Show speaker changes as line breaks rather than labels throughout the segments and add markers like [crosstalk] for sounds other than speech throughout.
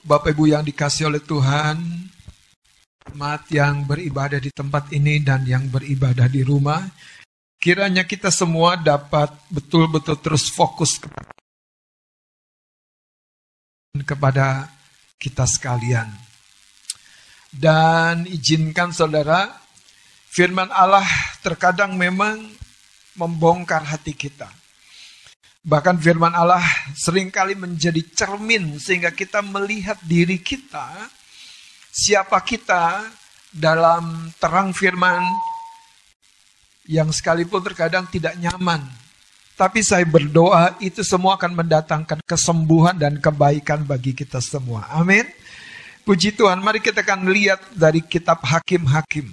Bapak Ibu yang dikasih oleh Tuhan, umat yang beribadah di tempat ini dan yang beribadah di rumah, kiranya kita semua dapat betul-betul terus fokus kepada kita sekalian. Dan izinkan saudara, firman Allah terkadang memang membongkar hati kita. Bahkan firman Allah sering kali menjadi cermin sehingga kita melihat diri kita, siapa kita dalam terang firman yang sekalipun terkadang tidak nyaman. Tapi saya berdoa itu semua akan mendatangkan kesembuhan dan kebaikan bagi kita semua. Amin. Puji Tuhan, mari kita akan lihat dari kitab Hakim-Hakim.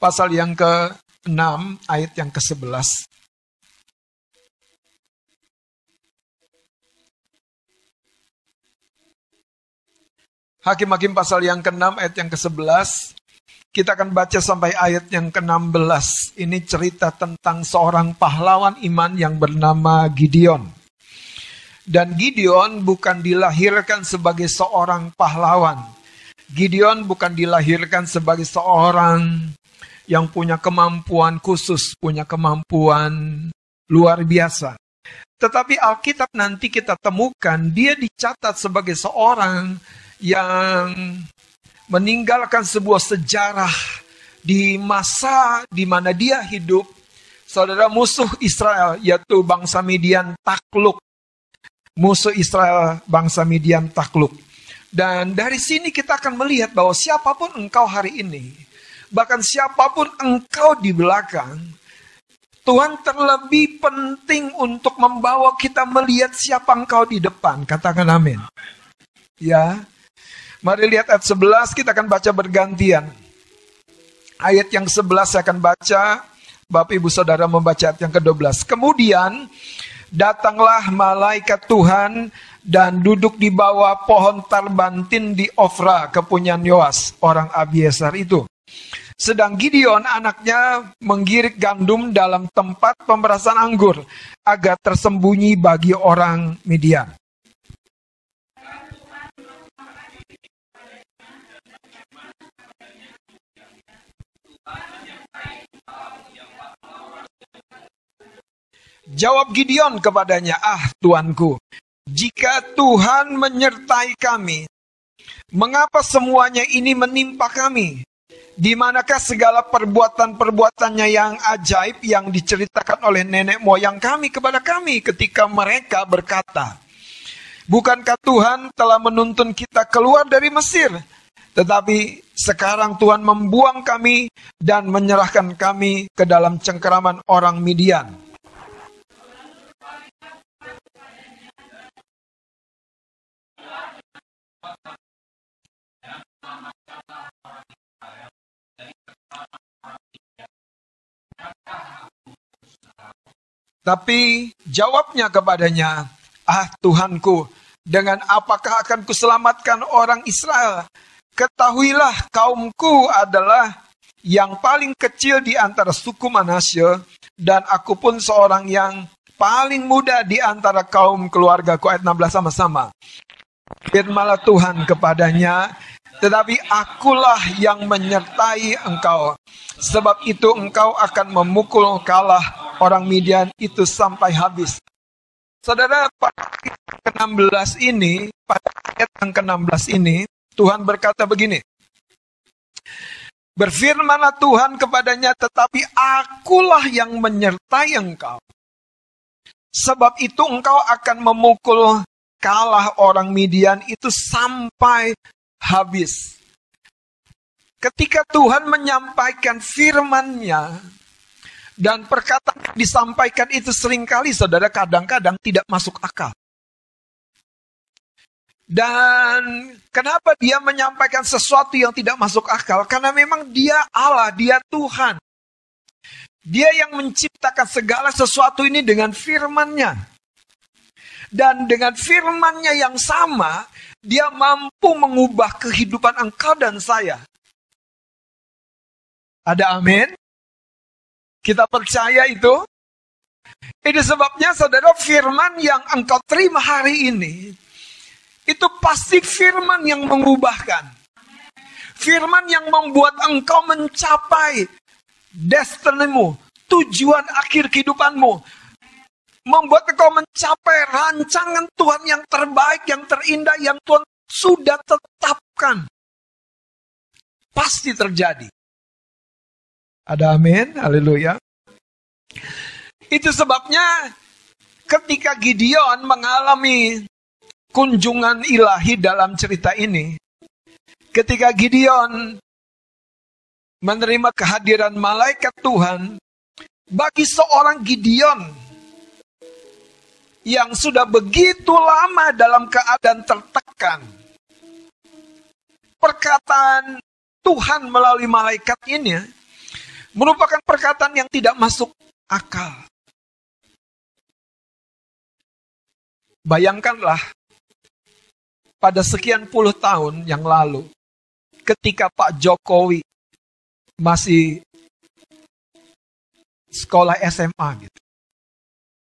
Pasal yang ke-6 ayat yang ke-11. Hakim-hakim pasal yang ke-6 ayat yang ke-11. Kita akan baca sampai ayat yang ke-16. Ini cerita tentang seorang pahlawan iman yang bernama Gideon. Dan Gideon bukan dilahirkan sebagai seorang pahlawan. Gideon bukan dilahirkan sebagai seorang yang punya kemampuan khusus, punya kemampuan luar biasa. Tetapi Alkitab nanti kita temukan dia dicatat sebagai seorang yang meninggalkan sebuah sejarah di masa di mana dia hidup, saudara musuh Israel yaitu bangsa Midian takluk. Musuh Israel bangsa Midian takluk. Dan dari sini kita akan melihat bahwa siapa pun engkau hari ini, bahkan siapa pun engkau di belakang, Tuhan terlebih penting untuk membawa kita melihat siapa engkau di depan. Katakan amin. Ya, Mari lihat ayat 11, kita akan baca bergantian. Ayat yang 11 saya akan baca, Bapak Ibu Saudara membaca ayat yang ke-12. Kemudian datanglah malaikat Tuhan dan duduk di bawah pohon tarbantin di Ofra, kepunyaan Yoas, orang Abiesar itu. Sedang Gideon anaknya menggirik gandum dalam tempat pemerasan anggur agar tersembunyi bagi orang Midian. Jawab Gideon kepadanya, "Ah, tuanku, jika Tuhan menyertai kami, mengapa semuanya ini menimpa kami? Di manakah segala perbuatan-perbuatannya yang ajaib yang diceritakan oleh nenek moyang kami kepada kami ketika mereka berkata, Bukankah Tuhan telah menuntun kita keluar dari Mesir? Tetapi sekarang Tuhan membuang kami dan menyerahkan kami ke dalam cengkeraman orang Midian. Tapi jawabnya kepadanya, Ah Tuhanku, dengan apakah akan kuselamatkan orang Israel? Ketahuilah kaumku adalah yang paling kecil di antara suku Manasye dan aku pun seorang yang paling muda di antara kaum keluargaku. Ayat 16 sama-sama. Firmalah Tuhan kepadanya, tetapi akulah yang menyertai engkau. Sebab itu engkau akan memukul kalah orang Midian itu sampai habis. Saudara, pada ayat ke-16 ini, pada ayat yang ke-16 ini, Tuhan berkata begini. Berfirmanlah Tuhan kepadanya, tetapi akulah yang menyertai engkau. Sebab itu engkau akan memukul kalah orang Midian itu sampai habis. Ketika Tuhan menyampaikan firman-Nya dan perkataan disampaikan itu sering kali saudara kadang-kadang tidak masuk akal. Dan kenapa dia menyampaikan sesuatu yang tidak masuk akal? Karena memang dia Allah, dia Tuhan. Dia yang menciptakan segala sesuatu ini dengan firman-Nya. Dan dengan firman-Nya yang sama, dia mampu mengubah kehidupan engkau dan saya. Ada amin? Kita percaya itu? Itu sebabnya saudara firman yang engkau terima hari ini. Itu pasti firman yang mengubahkan. Firman yang membuat engkau mencapai destinimu, tujuan akhir kehidupanmu. Membuat engkau mencapai rancangan Tuhan yang terbaik, yang terindah, yang Tuhan sudah tetapkan. Pasti terjadi. Ada amin, haleluya. Itu sebabnya ketika Gideon mengalami kunjungan ilahi dalam cerita ini, ketika Gideon menerima kehadiran malaikat Tuhan, bagi seorang Gideon yang sudah begitu lama dalam keadaan tertekan, perkataan Tuhan melalui malaikat ini merupakan perkataan yang tidak masuk akal. Bayangkanlah pada sekian puluh tahun yang lalu, ketika Pak Jokowi masih sekolah SMA gitu.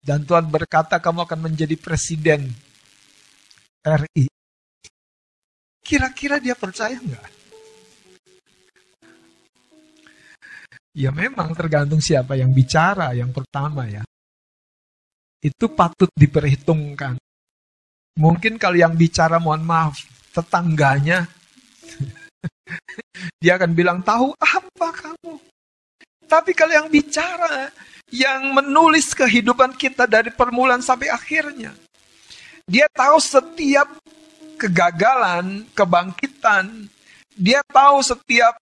Dan Tuhan berkata kamu akan menjadi presiden RI. Kira-kira dia percaya nggak? Ya memang tergantung siapa yang bicara yang pertama ya. Itu patut diperhitungkan. Mungkin kalau yang bicara mohon maaf, tetangganya. [laughs] Dia akan bilang, tahu apa kamu? Tapi kalau yang bicara, yang menulis kehidupan kita dari permulaan sampai akhirnya. Dia tahu setiap kegagalan, kebangkitan. Dia tahu setiap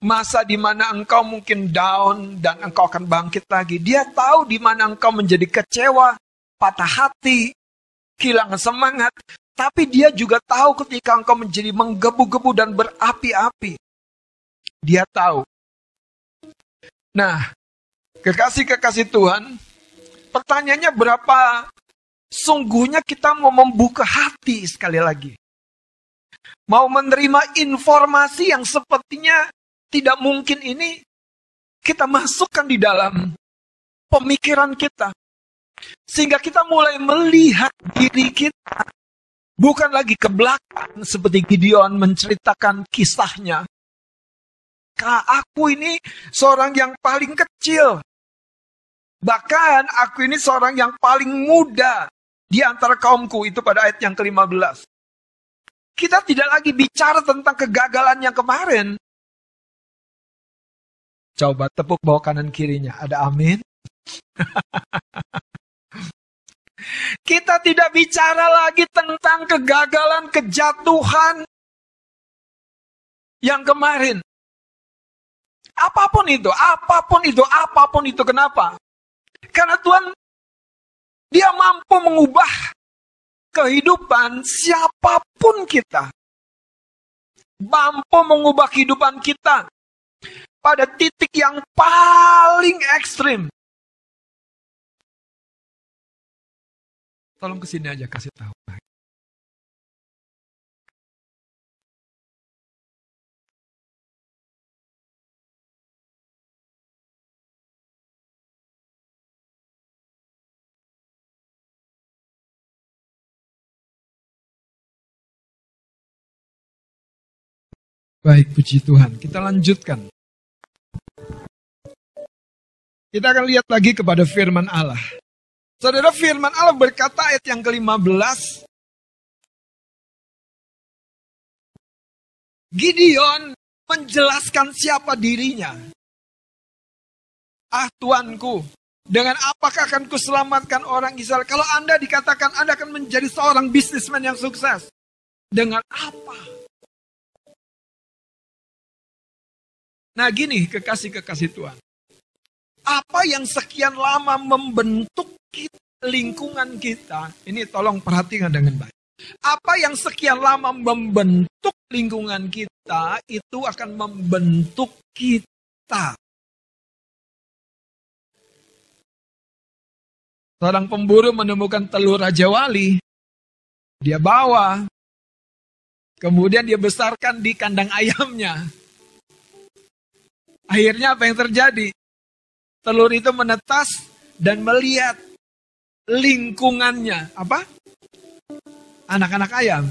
masa di mana engkau mungkin down dan engkau akan bangkit lagi. Dia tahu di mana engkau menjadi kecewa, patah hati, kehilangan semangat. Tapi dia juga tahu ketika engkau menjadi menggebu-gebu dan berapi-api. Dia tahu Nah, kekasih-kekasih Tuhan, pertanyaannya berapa sungguhnya kita mau membuka hati sekali lagi. Mau menerima informasi yang sepertinya tidak mungkin ini kita masukkan di dalam pemikiran kita. Sehingga kita mulai melihat diri kita bukan lagi ke belakang seperti Gideon menceritakan kisahnya aku ini seorang yang paling kecil. Bahkan aku ini seorang yang paling muda di antara kaumku itu pada ayat yang ke-15. Kita tidak lagi bicara tentang kegagalan yang kemarin. Coba tepuk bawah kanan kirinya. Ada amin? [laughs] Kita tidak bicara lagi tentang kegagalan, kejatuhan yang kemarin. Apa pun itu, apa pun itu, apa pun itu. Kenapa? Karena Tuhan, dia mampu mengubah kehidupan siapa pun kita. Mampu mengubah kehidupan kita pada titik yang paling ekstrim. Tolong ke sini aja kasih tahu. Baik, puji Tuhan. Kita lanjutkan. Kita akan lihat lagi kepada firman Allah. Saudara firman Allah berkata ayat yang ke-15. Gideon menjelaskan siapa dirinya. Ah Tuanku, dengan apakah akan kuselamatkan orang Israel? Kalau Anda dikatakan Anda akan menjadi seorang bisnismen yang sukses. Dengan apa? Nah gini kekasih-kekasih Tuhan. Apa yang sekian lama membentuk kita, lingkungan kita, ini tolong perhatikan dengan baik. Apa yang sekian lama membentuk lingkungan kita, itu akan membentuk kita. Seorang pemburu menemukan telur Raja Wali. Dia bawa. Kemudian dia besarkan di kandang ayamnya. Akhirnya apa yang terjadi? Telur itu menetas dan melihat lingkungannya. Apa? anak-anak ayam.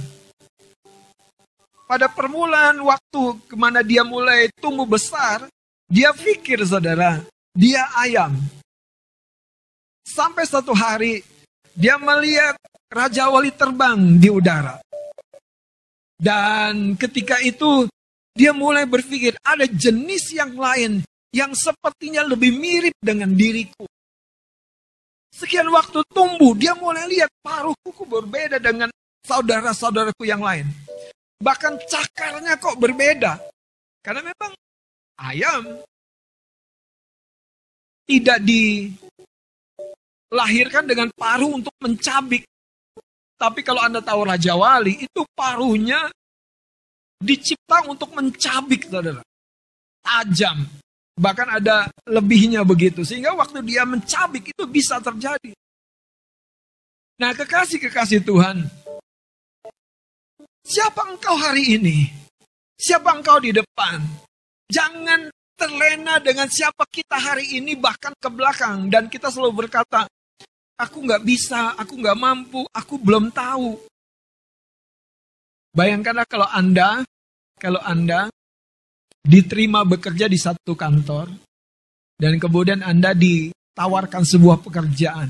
Pada permulaan waktu ke mana dia mulai tumbuh besar, dia pikir saudara, dia ayam. Sampai satu hari dia melihat Raja Wali terbang di udara. Dan ketika itu dia mulai berpikir ada jenis yang lain yang sepertinya lebih mirip dengan diriku. Sekian waktu tumbuh, dia mulai lihat paruh kuku berbeda dengan saudara-saudaraku yang lain. Bahkan cakarnya kok berbeda. Karena memang ayam tidak dilahirkan dengan paruh untuk mencabik. Tapi kalau Anda tahu Raja Wali, itu paruhnya dicipta untuk mencabik, saudara. Tajam. Bahkan ada lebihnya begitu. Sehingga waktu dia mencabik itu bisa terjadi. Nah kekasih-kekasih Tuhan. Siapa engkau hari ini? Siapa engkau di depan? Jangan terlena dengan siapa kita hari ini bahkan ke belakang. Dan kita selalu berkata, aku nggak bisa, aku nggak mampu, aku belum tahu. Bayangkanlah kalau Anda, kalau Anda diterima bekerja di satu kantor, dan kemudian Anda ditawarkan sebuah pekerjaan.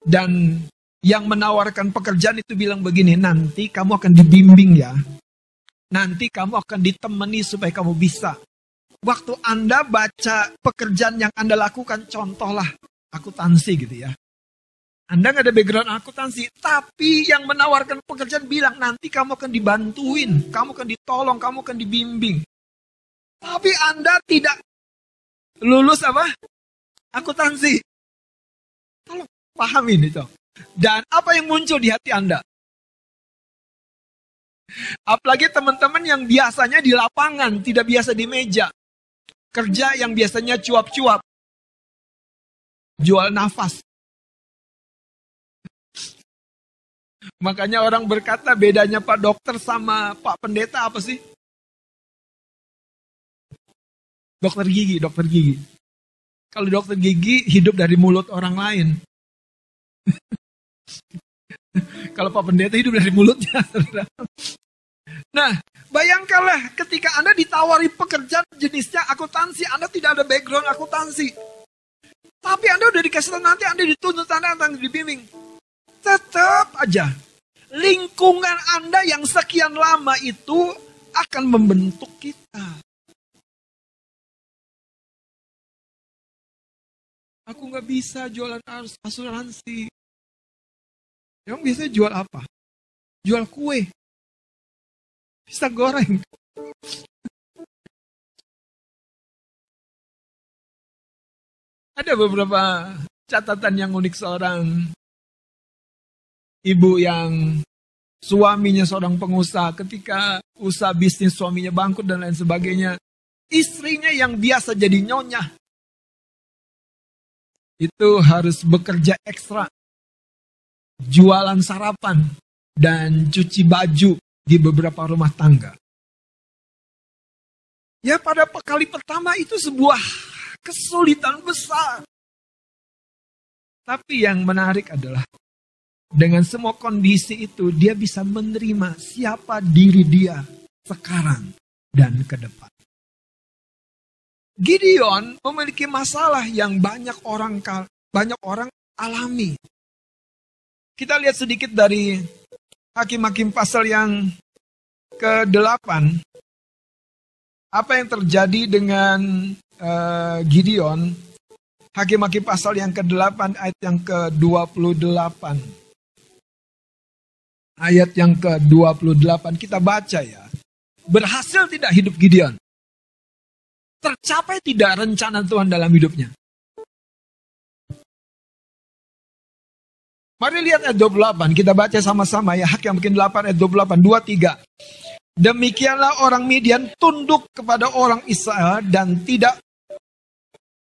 Dan yang menawarkan pekerjaan itu bilang begini, nanti kamu akan dibimbing ya. Nanti kamu akan ditemani supaya kamu bisa. Waktu Anda baca pekerjaan yang Anda lakukan, contohlah akuntansi gitu ya. Anda nggak ada background akuntansi, tapi yang menawarkan pekerjaan bilang nanti kamu akan dibantuin, kamu akan ditolong, kamu akan dibimbing. Tapi Anda tidak lulus apa? Akuntansi. Tolong pahami ini toh. Dan apa yang muncul di hati Anda? Apalagi teman-teman yang biasanya di lapangan, tidak biasa di meja. Kerja yang biasanya cuap-cuap. Jual nafas. Makanya orang berkata bedanya Pak Dokter sama Pak Pendeta apa sih? Dokter gigi, dokter gigi. Kalau dokter gigi hidup dari mulut orang lain. [laughs] Kalau Pak Pendeta hidup dari mulutnya. [laughs] nah, bayangkanlah ketika Anda ditawari pekerjaan jenisnya akuntansi, Anda tidak ada background akuntansi. Tapi Anda udah dikasih tahu nanti Anda dituntut Anda akan dibimbing. Tetap aja lingkungan Anda yang sekian lama itu akan membentuk kita. Aku nggak bisa jualan asuransi. Emang biasanya jual apa? Jual kue. Bisa goreng. Ada beberapa catatan yang unik seorang ibu yang suaminya seorang pengusaha ketika usaha bisnis suaminya bangkrut dan lain sebagainya. Istrinya yang biasa jadi nyonya. Itu harus bekerja ekstra. Jualan sarapan dan cuci baju di beberapa rumah tangga. Ya pada kali pertama itu sebuah kesulitan besar. Tapi yang menarik adalah dengan semua kondisi itu dia bisa menerima siapa diri dia sekarang dan ke depan. Gideon memiliki masalah yang banyak orang banyak orang alami. Kita lihat sedikit dari Hakim-hakim pasal yang ke-8. Apa yang terjadi dengan uh, Gideon, Hakim-hakim pasal yang ke-8 ayat yang ke-28. Ayat yang ke-28 kita baca ya. Berhasil tidak hidup Gideon? Tercapai tidak rencana Tuhan dalam hidupnya? Mari lihat ayat 28, kita baca sama-sama ya. Hak yang bikin 8 ayat 28, 2, 3. Demikianlah orang Midian tunduk kepada orang Israel dan tidak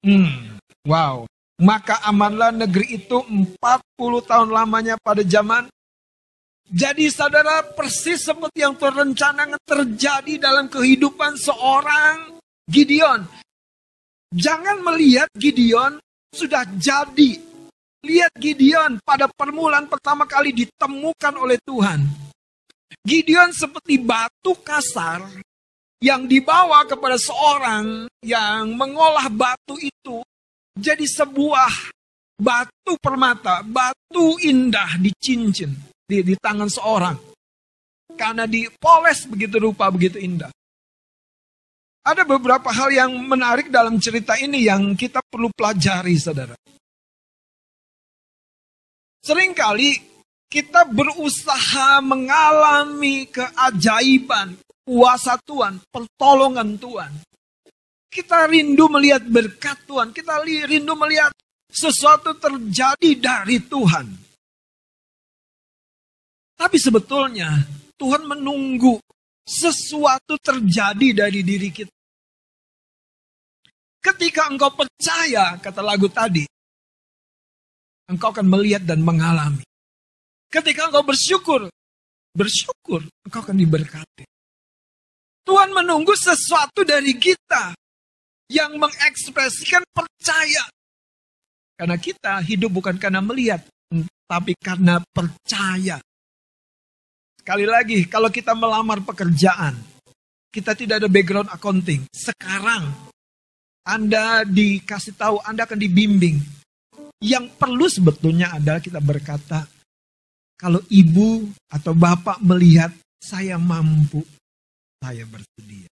Hmm, wow. Maka amanlah negeri itu 40 tahun lamanya pada zaman. Jadi saudara persis seperti yang terencana terjadi dalam kehidupan seorang Gideon. Jangan melihat Gideon sudah jadi Lihat Gideon pada permulaan pertama kali ditemukan oleh Tuhan. Gideon seperti batu kasar yang dibawa kepada seorang yang mengolah batu itu jadi sebuah batu permata, batu indah di cincin di, di tangan seorang. Karena dipoles begitu rupa, begitu indah. Ada beberapa hal yang menarik dalam cerita ini yang kita perlu pelajari, saudara. Seringkali kita berusaha mengalami keajaiban, kuasa Tuhan, pertolongan Tuhan. Kita rindu melihat berkat Tuhan, kita rindu melihat sesuatu terjadi dari Tuhan. Tapi sebetulnya Tuhan menunggu sesuatu terjadi dari diri kita. Ketika engkau percaya, kata lagu tadi, engkau akan melihat dan mengalami. Ketika engkau bersyukur, bersyukur, engkau akan diberkati. Tuhan menunggu sesuatu dari kita yang mengekspresikan percaya. Karena kita hidup bukan karena melihat, tapi karena percaya. Sekali lagi, kalau kita melamar pekerjaan, kita tidak ada background accounting. Sekarang, Anda dikasih tahu, Anda akan dibimbing. Yang perlu sebetulnya adalah kita berkata, kalau ibu atau bapak melihat saya mampu, saya bersedia.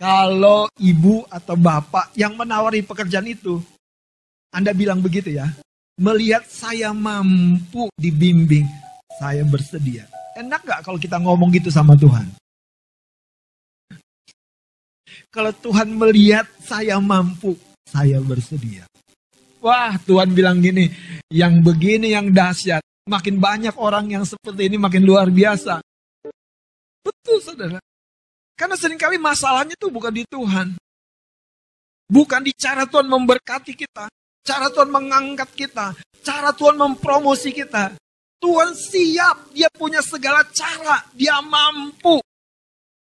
Kalau ibu atau bapak yang menawari pekerjaan itu, Anda bilang begitu ya, melihat saya mampu dibimbing, saya bersedia. Enak gak kalau kita ngomong gitu sama Tuhan? Kalau Tuhan melihat saya mampu, saya bersedia. Wah, Tuhan bilang gini, yang begini yang dahsyat. Makin banyak orang yang seperti ini makin luar biasa. Betul, saudara. Karena sering kali masalahnya itu bukan di Tuhan. Bukan di cara Tuhan memberkati kita. Cara Tuhan mengangkat kita. Cara Tuhan mempromosi kita. Tuhan siap, dia punya segala cara, dia mampu.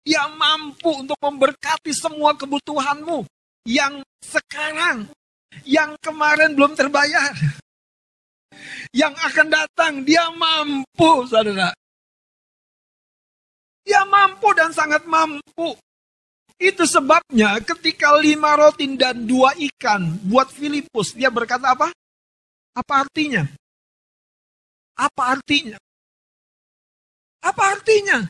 Dia mampu untuk memberkati semua kebutuhanmu yang sekarang, yang kemarin belum terbayar. Yang akan datang, dia mampu, saudara. Dia mampu dan sangat mampu. Itu sebabnya ketika lima roti dan dua ikan buat Filipus, dia berkata apa? Apa artinya? Apa artinya? Apa artinya?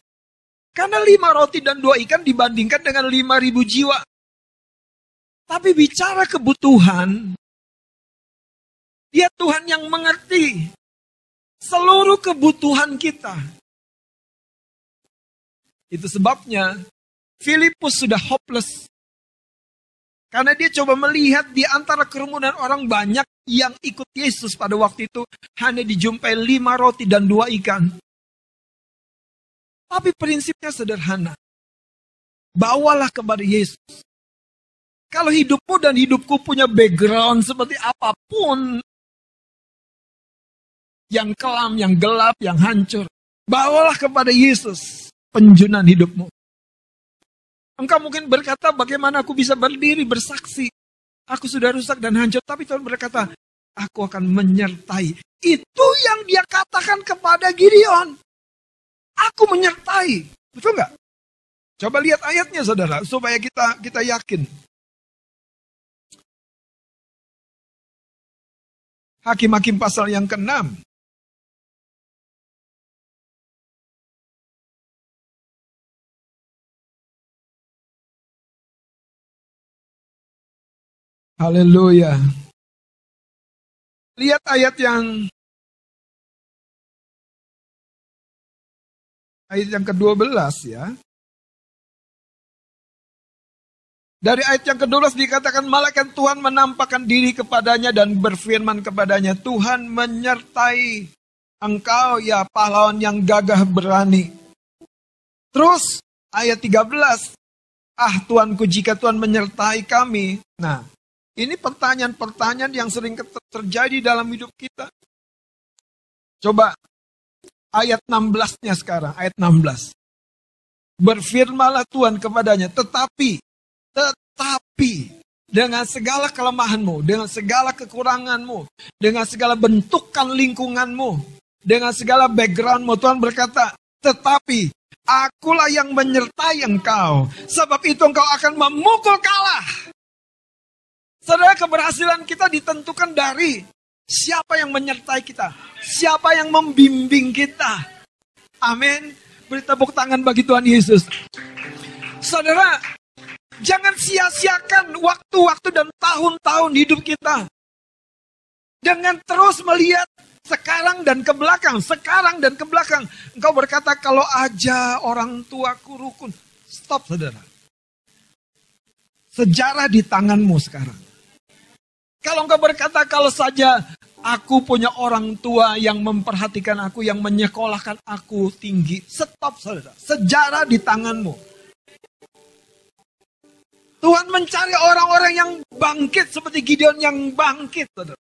Karena lima roti dan dua ikan dibandingkan dengan lima ribu jiwa. Tapi bicara kebutuhan, dia Tuhan yang mengerti seluruh kebutuhan kita. Itu sebabnya Filipus sudah hopeless. Karena dia coba melihat di antara kerumunan orang banyak yang ikut Yesus pada waktu itu hanya dijumpai lima roti dan dua ikan. Tapi prinsipnya sederhana. Bawalah kepada Yesus. Kalau hidupmu dan hidupku punya background seperti apa pun, yang kelam, yang gelap, yang hancur, bawalah kepada Yesus penjunan hidupmu. Engkau mungkin berkata, bagaimana aku bisa berdiri bersaksi? Aku sudah rusak dan hancur. Tapi Tuhan berkata, aku akan menyertai. Itu yang dia katakan kepada Gideon. Aku menyertai. Betul nggak? Coba lihat ayatnya saudara, supaya kita kita yakin. Hakim-hakim pasal yang ke-6. Haleluya. Lihat ayat yang ayat yang ke-12 ya. Dari ayat yang ke-12 dikatakan malaikat Tuhan menampakkan diri kepadanya dan berfirman kepadanya, Tuhan menyertai engkau ya pahlawan yang gagah berani. Terus ayat 13, ah Tuanku jika Tuhan menyertai kami. Nah, ini pertanyaan-pertanyaan yang sering terjadi dalam hidup kita. Coba ayat 16-nya sekarang, ayat 16. Berfirmalah Tuhan kepadanya, tetapi, tetapi, dengan segala kelemahanmu, dengan segala kekuranganmu, dengan segala bentukan lingkunganmu, dengan segala backgroundmu. Tuhan berkata, tetapi akulah yang menyertai engkau. Sebab itu engkau akan memukul kalah. Saudara keberhasilan kita ditentukan dari siapa yang menyertai kita. Siapa yang membimbing kita. Amin. Beri tepuk tangan bagi Tuhan Yesus. Saudara, jangan sia-siakan waktu-waktu dan tahun-tahun hidup kita. Dengan terus melihat sekarang dan ke belakang, sekarang dan ke belakang. Engkau berkata kalau aja orang tuaku rukun. Stop saudara. Sejarah di tanganmu sekarang. Kalau engkau berkata kalau saja aku punya orang tua yang memperhatikan aku, yang menyekolahkan aku tinggi. Stop saudara. Sejarah di tanganmu. Tuhan mencari orang-orang yang bangkit seperti Gideon yang bangkit. Saudara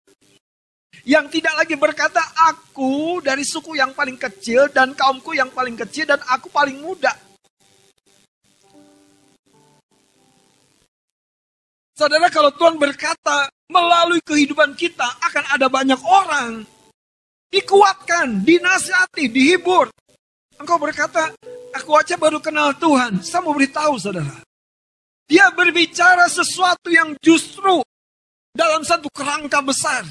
yang tidak lagi berkata aku dari suku yang paling kecil dan kaumku yang paling kecil dan aku paling muda. Saudara kalau Tuhan berkata melalui kehidupan kita akan ada banyak orang dikuatkan, dinasihati, dihibur. Engkau berkata, aku aja baru kenal Tuhan. Saya mau beritahu saudara. Dia berbicara sesuatu yang justru dalam satu kerangka besar.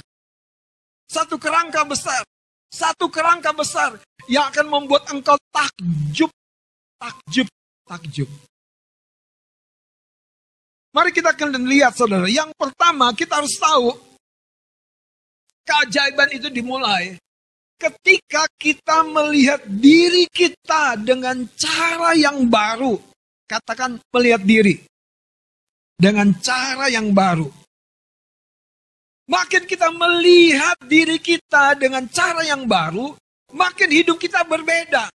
Satu kerangka besar. Satu kerangka besar yang akan membuat engkau takjub. Takjub. Takjub. Mari kita akan lihat saudara. Yang pertama kita harus tahu. Keajaiban itu dimulai ketika kita melihat diri kita dengan cara yang baru. Katakan melihat diri. Dengan cara yang baru. Makin kita melihat diri kita dengan cara yang baru, makin hidup kita berbeda.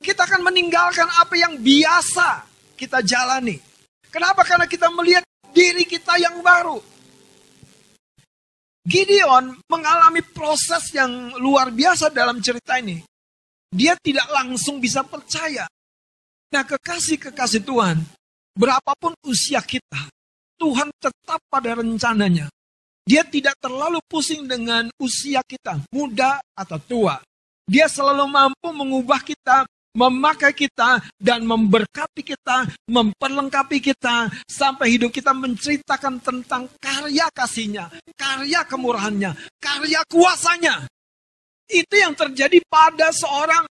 Kita akan meninggalkan apa yang biasa kita jalani. Kenapa? Karena kita melihat diri kita yang baru. Gideon mengalami proses yang luar biasa dalam cerita ini. Dia tidak langsung bisa percaya. Nah kekasih-kekasih Tuhan, berapapun usia kita, Tuhan tetap pada rencananya. Dia tidak terlalu pusing dengan usia kita, muda atau tua. Dia selalu mampu mengubah kita, memakai kita, dan memberkati kita, memperlengkapi kita, sampai hidup kita menceritakan tentang karya kasihnya, karya kemurahannya, karya kuasanya. Itu yang terjadi pada seorang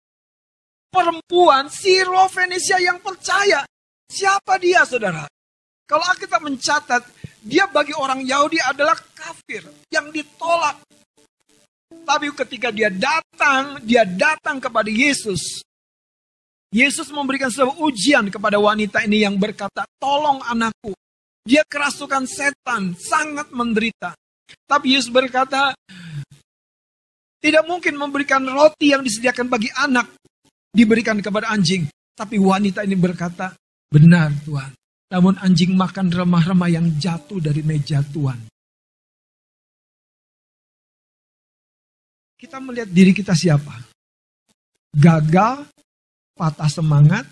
perempuan Siro Venesia yang percaya. Siapa dia saudara? Kalau kita mencatat, dia bagi orang Yahudi adalah kafir yang ditolak. Tapi ketika dia datang, dia datang kepada Yesus. Yesus memberikan sebuah ujian kepada wanita ini yang berkata, tolong anakku. Dia kerasukan setan, sangat menderita. Tapi Yesus berkata, tidak mungkin memberikan roti yang disediakan bagi anak, diberikan kepada anjing. Tapi wanita ini berkata, benar Tuhan. Namun anjing makan remah-remah yang jatuh dari meja Tuhan. Kita melihat diri kita siapa? Gagal, patah semangat,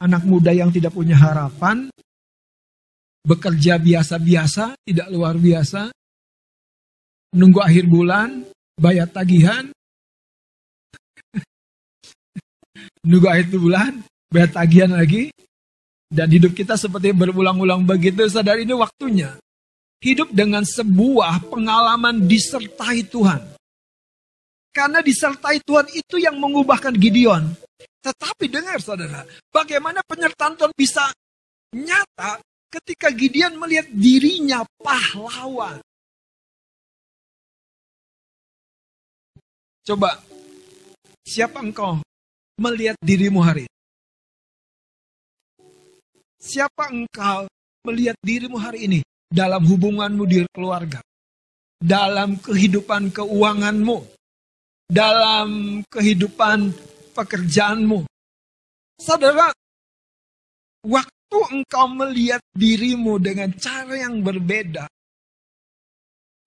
anak muda yang tidak punya harapan, bekerja biasa-biasa, tidak luar biasa, menunggu akhir bulan, bayar tagihan, [laughs] nunggu akhir bulan, bayar tagihan lagi, dan hidup kita seperti berulang-ulang begitu, sadar ini waktunya. Hidup dengan sebuah pengalaman disertai Tuhan. Karena disertai Tuhan itu yang mengubahkan Gideon. Tetapi dengar saudara, bagaimana penyertaan Tuhan bisa nyata ketika Gideon melihat dirinya pahlawan. Coba, siapa engkau melihat dirimu hari Siapa engkau melihat dirimu hari ini dalam hubunganmu di keluarga, dalam kehidupan keuanganmu, dalam kehidupan pekerjaanmu. Saudara, waktu engkau melihat dirimu dengan cara yang berbeda,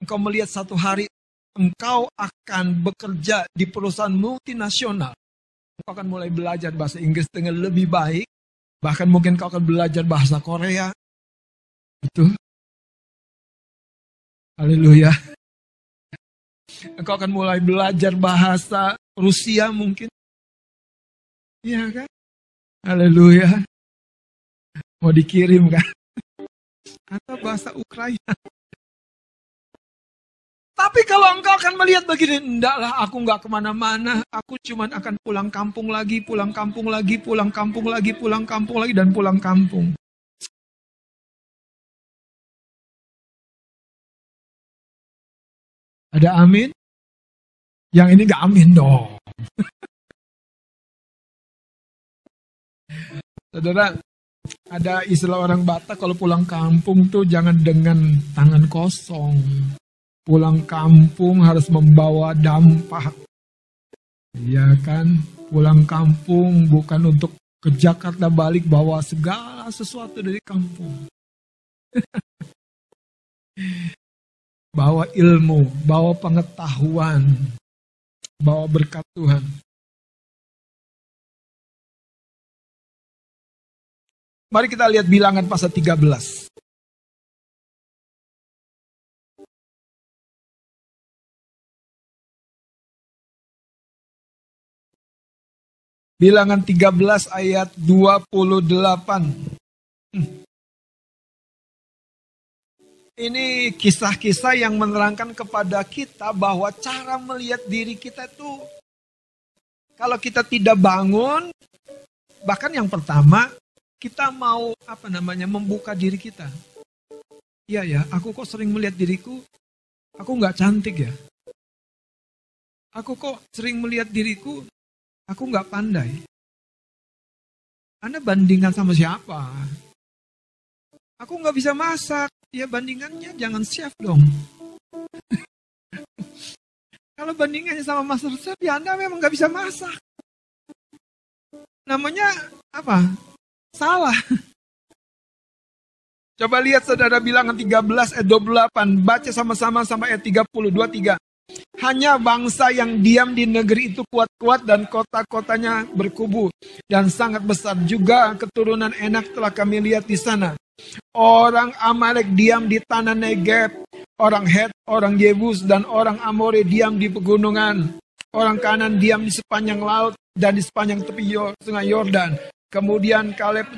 engkau melihat satu hari engkau akan bekerja di perusahaan multinasional. Engkau akan mulai belajar bahasa Inggris dengan lebih baik. Bahkan mungkin kau akan belajar bahasa Korea. Itu. Haleluya. Engkau akan mulai belajar bahasa Rusia mungkin. Iya kan? Haleluya. Mau dikirim kan? Atau bahasa Ukraina. Tapi kalau engkau akan melihat begini, endaklah aku nggak ke mana-mana, aku cuma akan pulang kampung lagi, pulang kampung lagi, pulang kampung lagi, pulang kampung lagi, dan pulang kampung. Ada amin? Yang ini nggak amin dong. [laughs] Saudara, ada istilah orang Batak kalau pulang kampung tuh jangan dengan tangan kosong pulang kampung harus membawa dampak. Ya kan, pulang kampung bukan untuk ke Jakarta balik bawa segala sesuatu dari kampung. [laughs] bawa ilmu, bawa pengetahuan, bawa berkat Tuhan. Mari kita lihat bilangan pasal 13. Bilangan 13 ayat 28. Hmm. Ini kisah-kisah yang menerangkan kepada kita bahwa cara melihat diri kita itu kalau kita tidak bangun, bahkan yang pertama kita mau apa namanya membuka diri kita. Iya ya, aku kok sering melihat diriku, aku nggak cantik ya. Aku kok sering melihat diriku, Aku nggak pandai. Anda bandingkan sama siapa? Aku nggak bisa masak. Ya bandingannya jangan chef dong. [laughs] Kalau bandingannya sama master chef, ya Anda memang nggak bisa masak. Namanya apa? Salah. [laughs] Coba lihat saudara bilangan 13 ayat 28. Baca sama-sama sampai ayat 30. 23. Hanya bangsa yang diam di negeri itu kuat-kuat dan kota-kotanya berkubu dan sangat besar juga keturunan enak telah kami lihat di sana. Orang Amalek diam di tanah Negeb, orang Het, orang Yebus dan orang Amore diam di pegunungan. Orang kanan diam di sepanjang laut dan di sepanjang tepi sungai Yordan. Kemudian Kaleb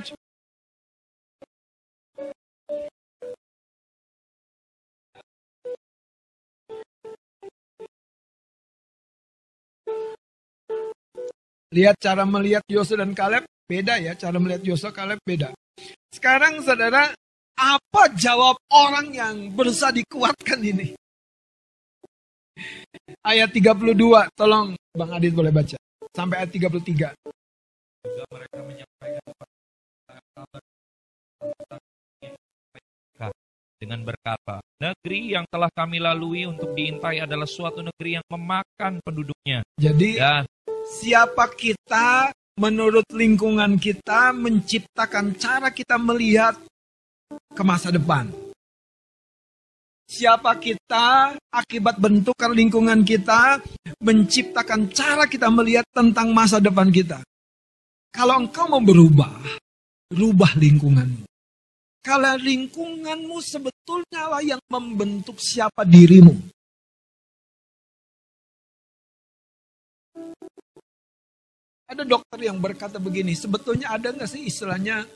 Lihat cara melihat Yosua dan Kaleb beda ya, cara melihat Yosua Kaleb beda. Sekarang saudara, apa jawab orang yang berusaha dikuatkan ini? Ayat 32, tolong Bang Adit boleh baca. Sampai ayat 33. Juga mereka menyampaikan
dengan berkata, negeri yang telah kami lalui untuk diintai adalah suatu negeri yang memakan penduduknya.
Jadi Dan siapa kita menurut lingkungan kita menciptakan cara kita melihat ke masa depan. Siapa kita akibat bentukan lingkungan kita menciptakan cara kita melihat tentang masa depan kita. Kalau engkau mau berubah, rubah lingkunganmu. Kalau lingkunganmu sebetulnya lah yang membentuk siapa dirimu. Ada dokter yang berkata begini, sebetulnya ada nggak sih istilahnya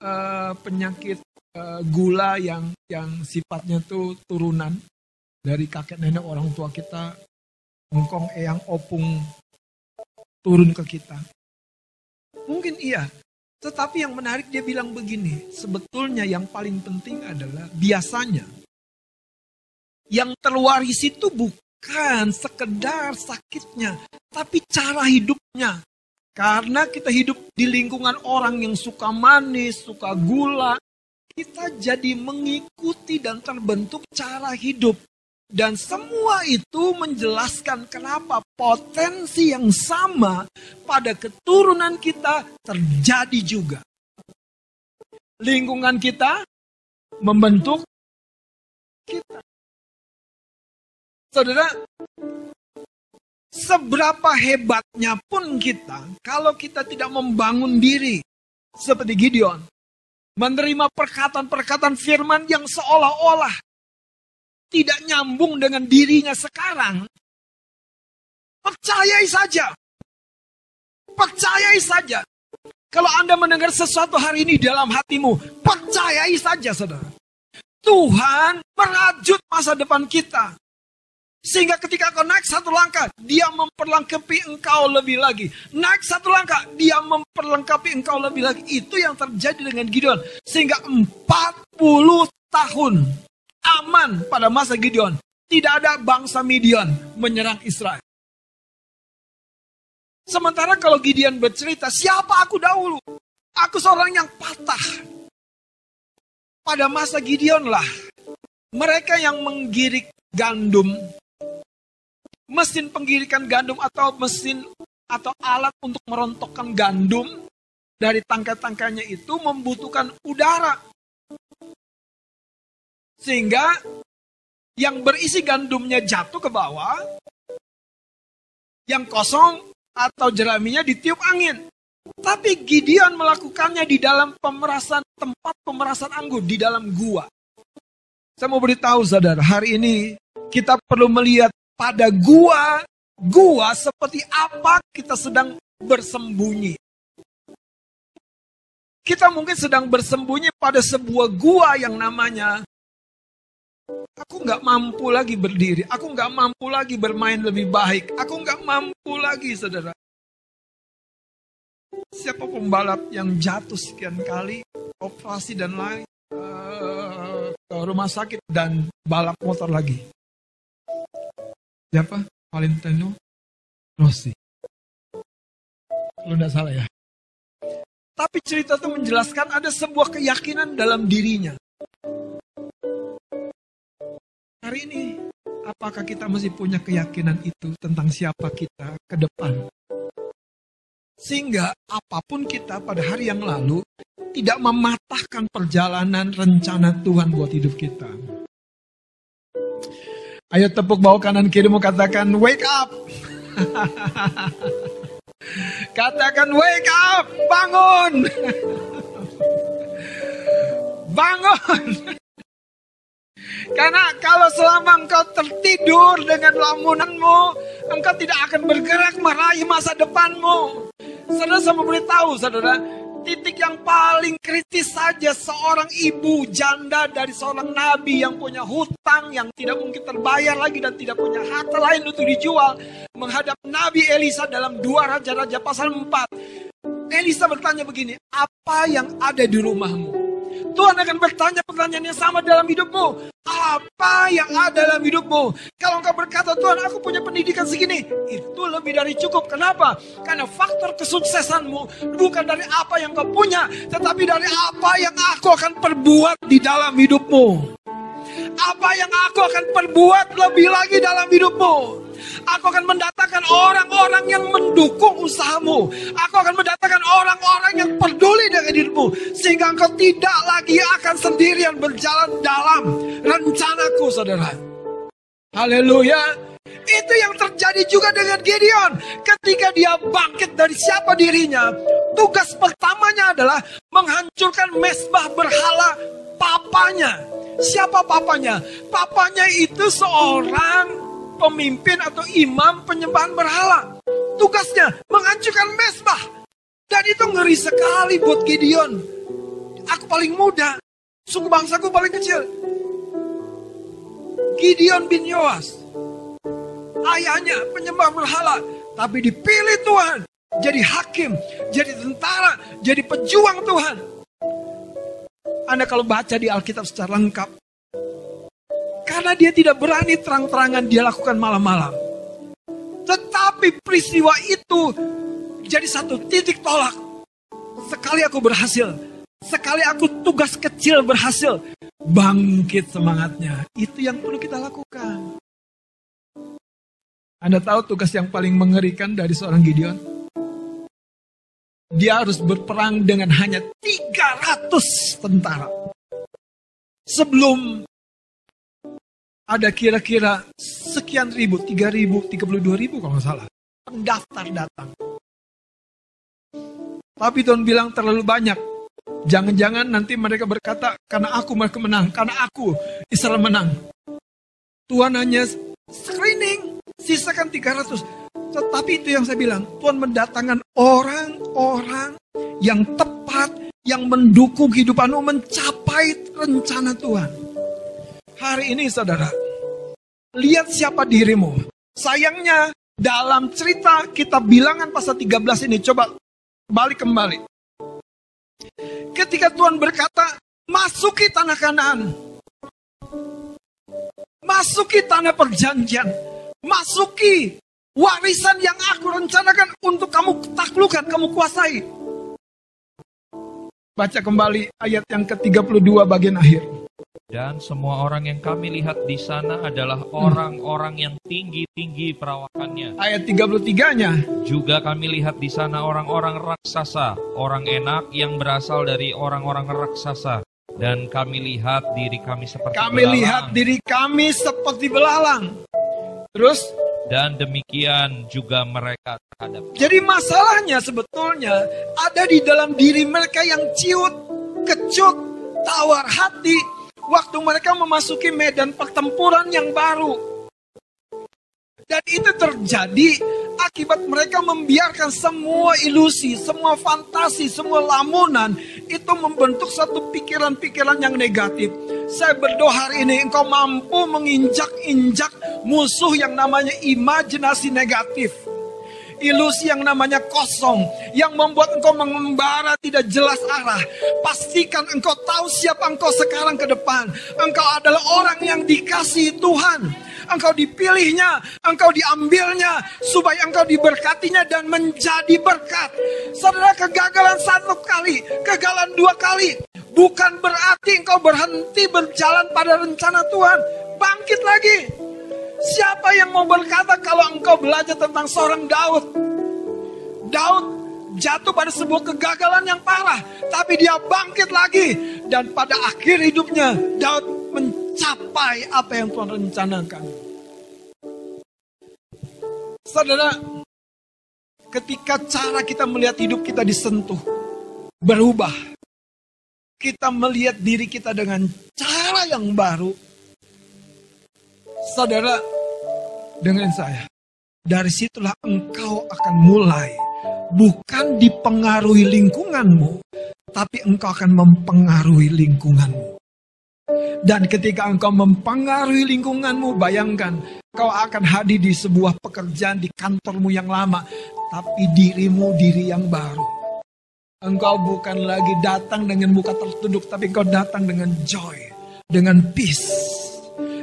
uh, penyakit uh, gula yang yang sifatnya tuh turunan dari kakek nenek orang tua kita, engkong eyang opung turun ke kita. Mungkin iya, tetapi yang menarik dia bilang begini, sebetulnya yang paling penting adalah biasanya yang terwaris itu bukan sekedar sakitnya, tapi cara hidupnya. Karena kita hidup di lingkungan orang yang suka manis, suka gula, kita jadi mengikuti dan terbentuk cara hidup. Dan semua itu menjelaskan kenapa potensi yang sama pada keturunan kita terjadi juga. Lingkungan kita membentuk kita. Saudara, seberapa hebatnya pun kita, kalau kita tidak membangun diri seperti Gideon, menerima perkataan-perkataan firman yang seolah-olah tidak nyambung dengan dirinya sekarang, percayai saja. Percayai saja. Kalau Anda mendengar sesuatu hari ini dalam hatimu, percayai saja saudara. Tuhan merajut masa depan kita. Sehingga ketika kau naik satu langkah, dia memperlengkapi engkau lebih lagi. Naik satu langkah, dia memperlengkapi engkau lebih lagi. Itu yang terjadi dengan Gideon. Sehingga 40 tahun aman pada masa Gideon. Tidak ada bangsa Midian menyerang Israel. Sementara kalau Gideon bercerita, siapa aku dahulu? Aku seorang yang patah. Pada masa Gideon lah, mereka yang menggirik gandum mesin penggirikan gandum atau mesin atau alat untuk merontokkan gandum dari tangkai-tangkainya itu membutuhkan udara. Sehingga yang berisi gandumnya jatuh ke bawah, yang kosong atau jeraminya ditiup angin. Tapi Gideon melakukannya di dalam pemerasan tempat pemerasan anggur di dalam gua. Saya mau beritahu saudara, hari ini kita perlu melihat pada gua, gua seperti apa kita sedang bersembunyi. Kita mungkin sedang bersembunyi pada sebuah gua yang namanya Aku nggak mampu lagi berdiri, aku nggak mampu lagi bermain lebih baik, aku nggak mampu lagi, saudara. Siapa pembalap yang jatuh sekian kali, operasi dan lain, uh, ke rumah sakit dan balap motor lagi? Siapa? Valentino Rossi. Kalau tidak salah ya. Tapi cerita itu menjelaskan ada sebuah keyakinan dalam dirinya. Hari ini, apakah kita masih punya keyakinan itu tentang siapa kita ke depan? Sehingga apa pun kita pada hari yang lalu tidak mematahkan perjalanan rencana Tuhan buat hidup kita. Ayo tepuk bawah kanan kirimu katakan wake up. [laughs] katakan wake up, bangun. [laughs] bangun. [laughs] Karena kalau selama engkau tertidur dengan lamunanmu, engkau tidak akan bergerak meraih masa depanmu. Saudara saya memberitahu saudara, titik yang paling kritis saja seorang ibu janda dari seorang nabi yang punya hutang yang tidak mungkin terbayar lagi dan tidak punya harta lain untuk dijual menghadap Nabi Elisa dalam dua raja-raja pasal 4. Elisa bertanya begini, apa yang ada di rumahmu? Tuhan akan bertanya pertanyaan yang sama dalam hidupmu. Apa yang ada dalam hidupmu? Kalau engkau berkata, Tuhan aku punya pendidikan segini. Itu lebih dari cukup. Kenapa? Karena faktor kesuksesanmu bukan dari apa yang kau punya. Tetapi dari apa yang aku akan perbuat di dalam hidupmu. Apa yang aku akan perbuat lebih lagi dalam hidupmu. Aku akan mendatangkan orang-orang yang mendukung usahamu. Aku akan mendatangkan orang-orang yang peduli dengan dirimu. Sehingga engkau tidak lagi akan sendirian berjalan dalam rencanaku, saudara. Haleluya. Itu yang terjadi juga dengan Gideon. Ketika dia bangkit dari siapa dirinya, tugas pertamanya adalah menghancurkan mesbah berhala papanya. Siapa papanya? Papanya itu seorang pemimpin atau imam penyembahan berhala. Tugasnya menghancurkan mesbah. Dan itu ngeri sekali buat Gideon. Aku paling muda. Suku bangsaku paling kecil. Gideon bin Yoas. Ayahnya penyembah berhala. Tapi dipilih Tuhan. Jadi hakim. Jadi tentara. Jadi pejuang Tuhan. Anda kalau baca di Alkitab secara lengkap. Karena dia tidak berani terang-terangan dia lakukan malam-malam. Tetapi peristiwa itu jadi satu titik tolak. Sekali aku berhasil, sekali aku tugas kecil berhasil, bangkit semangatnya. Itu yang perlu kita lakukan. Anda tahu tugas yang paling mengerikan dari seorang Gideon? Dia harus berperang dengan hanya 300 tentara. Sebelum ada kira-kira sekian ribu, tiga ribu, tiga puluh dua ribu kalau nggak salah. Pendaftar datang. Tapi Tuhan bilang terlalu banyak. Jangan-jangan nanti mereka berkata, karena aku mereka menang, karena aku Israel menang. Tuhan hanya screening, sisakan 300. Tetapi itu yang saya bilang, Tuhan mendatangkan orang-orang yang tepat, yang mendukung kehidupanmu mencapai rencana Tuhan. Hari ini saudara, lihat siapa dirimu. Sayangnya dalam cerita kita bilangan pasal 13 ini, coba balik kembali. Ketika Tuhan berkata, masuki tanah kanan. Masuki tanah perjanjian. Masuki warisan yang aku rencanakan untuk kamu taklukkan, kamu kuasai. Baca kembali ayat yang ke-32 bagian akhir.
Dan semua orang yang kami lihat di sana adalah orang-orang yang tinggi-tinggi perawakannya.
Ayat 33-nya.
Juga kami lihat di sana orang-orang raksasa, orang enak yang berasal dari orang-orang raksasa. Dan kami lihat diri kami seperti
Kami
belalang.
lihat diri kami seperti belalang. Terus,
Dan demikian juga mereka terhadap
jadi masalahnya sebetulnya ada di dalam diri mereka yang ciut, kecut, tawar hati, waktu mereka memasuki medan pertempuran yang baru. Dan itu terjadi akibat mereka membiarkan semua ilusi, semua fantasi, semua lamunan itu membentuk satu pikiran-pikiran yang negatif. Saya berdoa hari ini engkau mampu menginjak-injak musuh yang namanya imajinasi negatif ilusi yang namanya kosong yang membuat engkau mengembara tidak jelas arah. Pastikan engkau tahu siapa engkau sekarang ke depan. Engkau adalah orang yang dikasih Tuhan. Engkau dipilihnya, engkau diambilnya supaya engkau diberkatinya dan menjadi berkat. Saudara kegagalan satu kali, kegagalan dua kali bukan berarti engkau berhenti berjalan pada rencana Tuhan. Bangkit lagi. Siapa yang mau berkata kalau engkau belajar tentang seorang Daud? Daud jatuh pada sebuah kegagalan yang parah, tapi dia bangkit lagi dan pada akhir hidupnya Daud mencapai apa yang Tuhan rencanakan. Saudara, ketika cara kita melihat hidup kita disentuh, berubah. Kita melihat diri kita dengan cara yang baru. Saudara, dengan saya, dari situlah engkau akan mulai bukan dipengaruhi lingkunganmu, tapi engkau akan mempengaruhi lingkunganmu. Dan ketika engkau mempengaruhi lingkunganmu, bayangkan kau akan hadir di sebuah pekerjaan di kantormu yang lama, tapi dirimu diri yang baru. Engkau bukan lagi datang dengan muka tertunduk, tapi engkau datang dengan joy, dengan peace,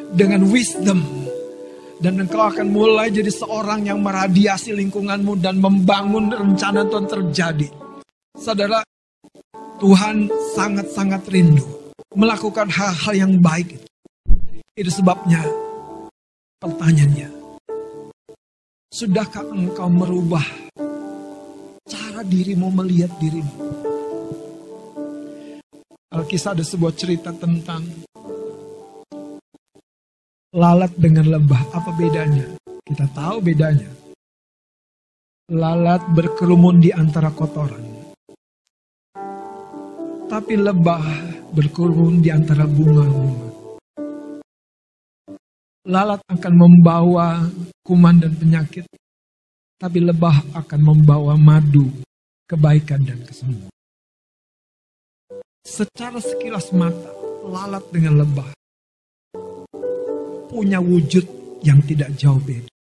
dengan wisdom, dan engkau akan mulai jadi seorang yang meradiasi lingkunganmu dan membangun rencana Tuhan terjadi. Saudara, Tuhan sangat-sangat rindu melakukan hal-hal yang baik. Itu sebabnya pertanyaannya, sudahkah engkau merubah cara dirimu melihat dirimu? Alkisah ada sebuah cerita tentang lalat dengan lebah. Apa bedanya? Kita tahu bedanya. Lalat berkerumun di antara kotoran. Tapi lebah berkerumun di antara bunga-bunga. Lalat akan membawa kuman dan penyakit. Tapi lebah akan membawa madu, kebaikan dan kesembuhan. Secara sekilas mata, lalat dengan lebah punya wujud yang tidak jauh beda.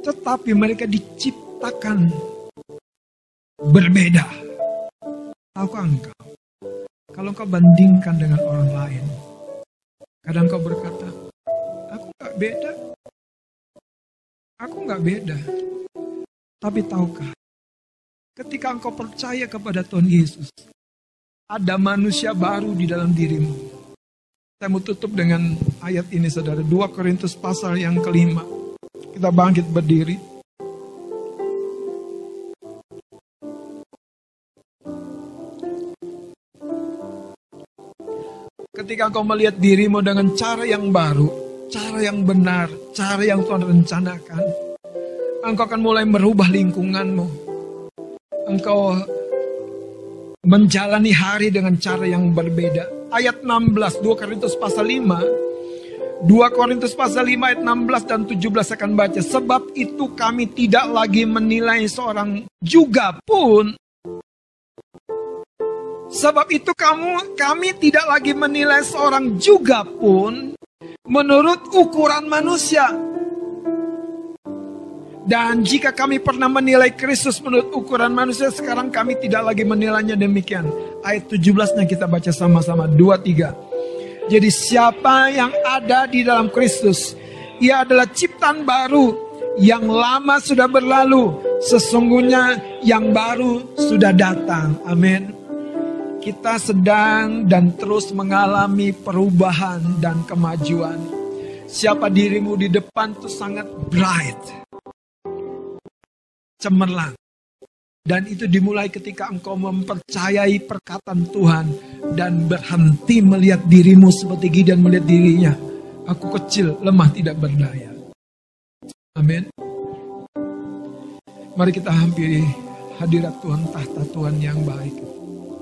Tetapi mereka diciptakan berbeda. Tahukah engkau? Kalau kau bandingkan dengan orang lain, kadang kau berkata, aku gak beda. Aku gak beda. Tapi tahukah, ketika engkau percaya kepada Tuhan Yesus, ada manusia baru di dalam dirimu saya mau tutup dengan ayat ini saudara. 2 Korintus pasal yang kelima. Kita bangkit berdiri. Ketika engkau melihat dirimu dengan cara yang baru, cara yang benar, cara yang Tuhan rencanakan, engkau akan mulai merubah lingkunganmu. Engkau menjalani hari dengan cara yang berbeda ayat 16 2 Korintus pasal 5 2 Korintus pasal 5 ayat 16 dan 17 akan baca. Sebab itu kami tidak lagi menilai seorang juga pun. Sebab itu kamu kami tidak lagi menilai seorang juga pun menurut ukuran manusia. Dan jika kami pernah menilai Kristus menurut ukuran manusia, sekarang kami tidak lagi menilainya demikian. Ayat 17-nya kita baca sama-sama. 2, 3. Jadi siapa yang ada di dalam Kristus, ia adalah ciptaan baru yang lama sudah berlalu, sesungguhnya yang baru sudah datang. Amin. Kita sedang dan terus mengalami perubahan dan kemajuan. Siapa dirimu di depan itu sangat bright. Cemerlang. Dan itu dimulai ketika engkau mempercayai perkataan Tuhan dan berhenti melihat dirimu seperti Gideon melihat dirinya. Aku kecil, lemah, tidak berdaya. Amin. Mari kita hampiri hadirat Tuhan, tahta Tuhan yang baik.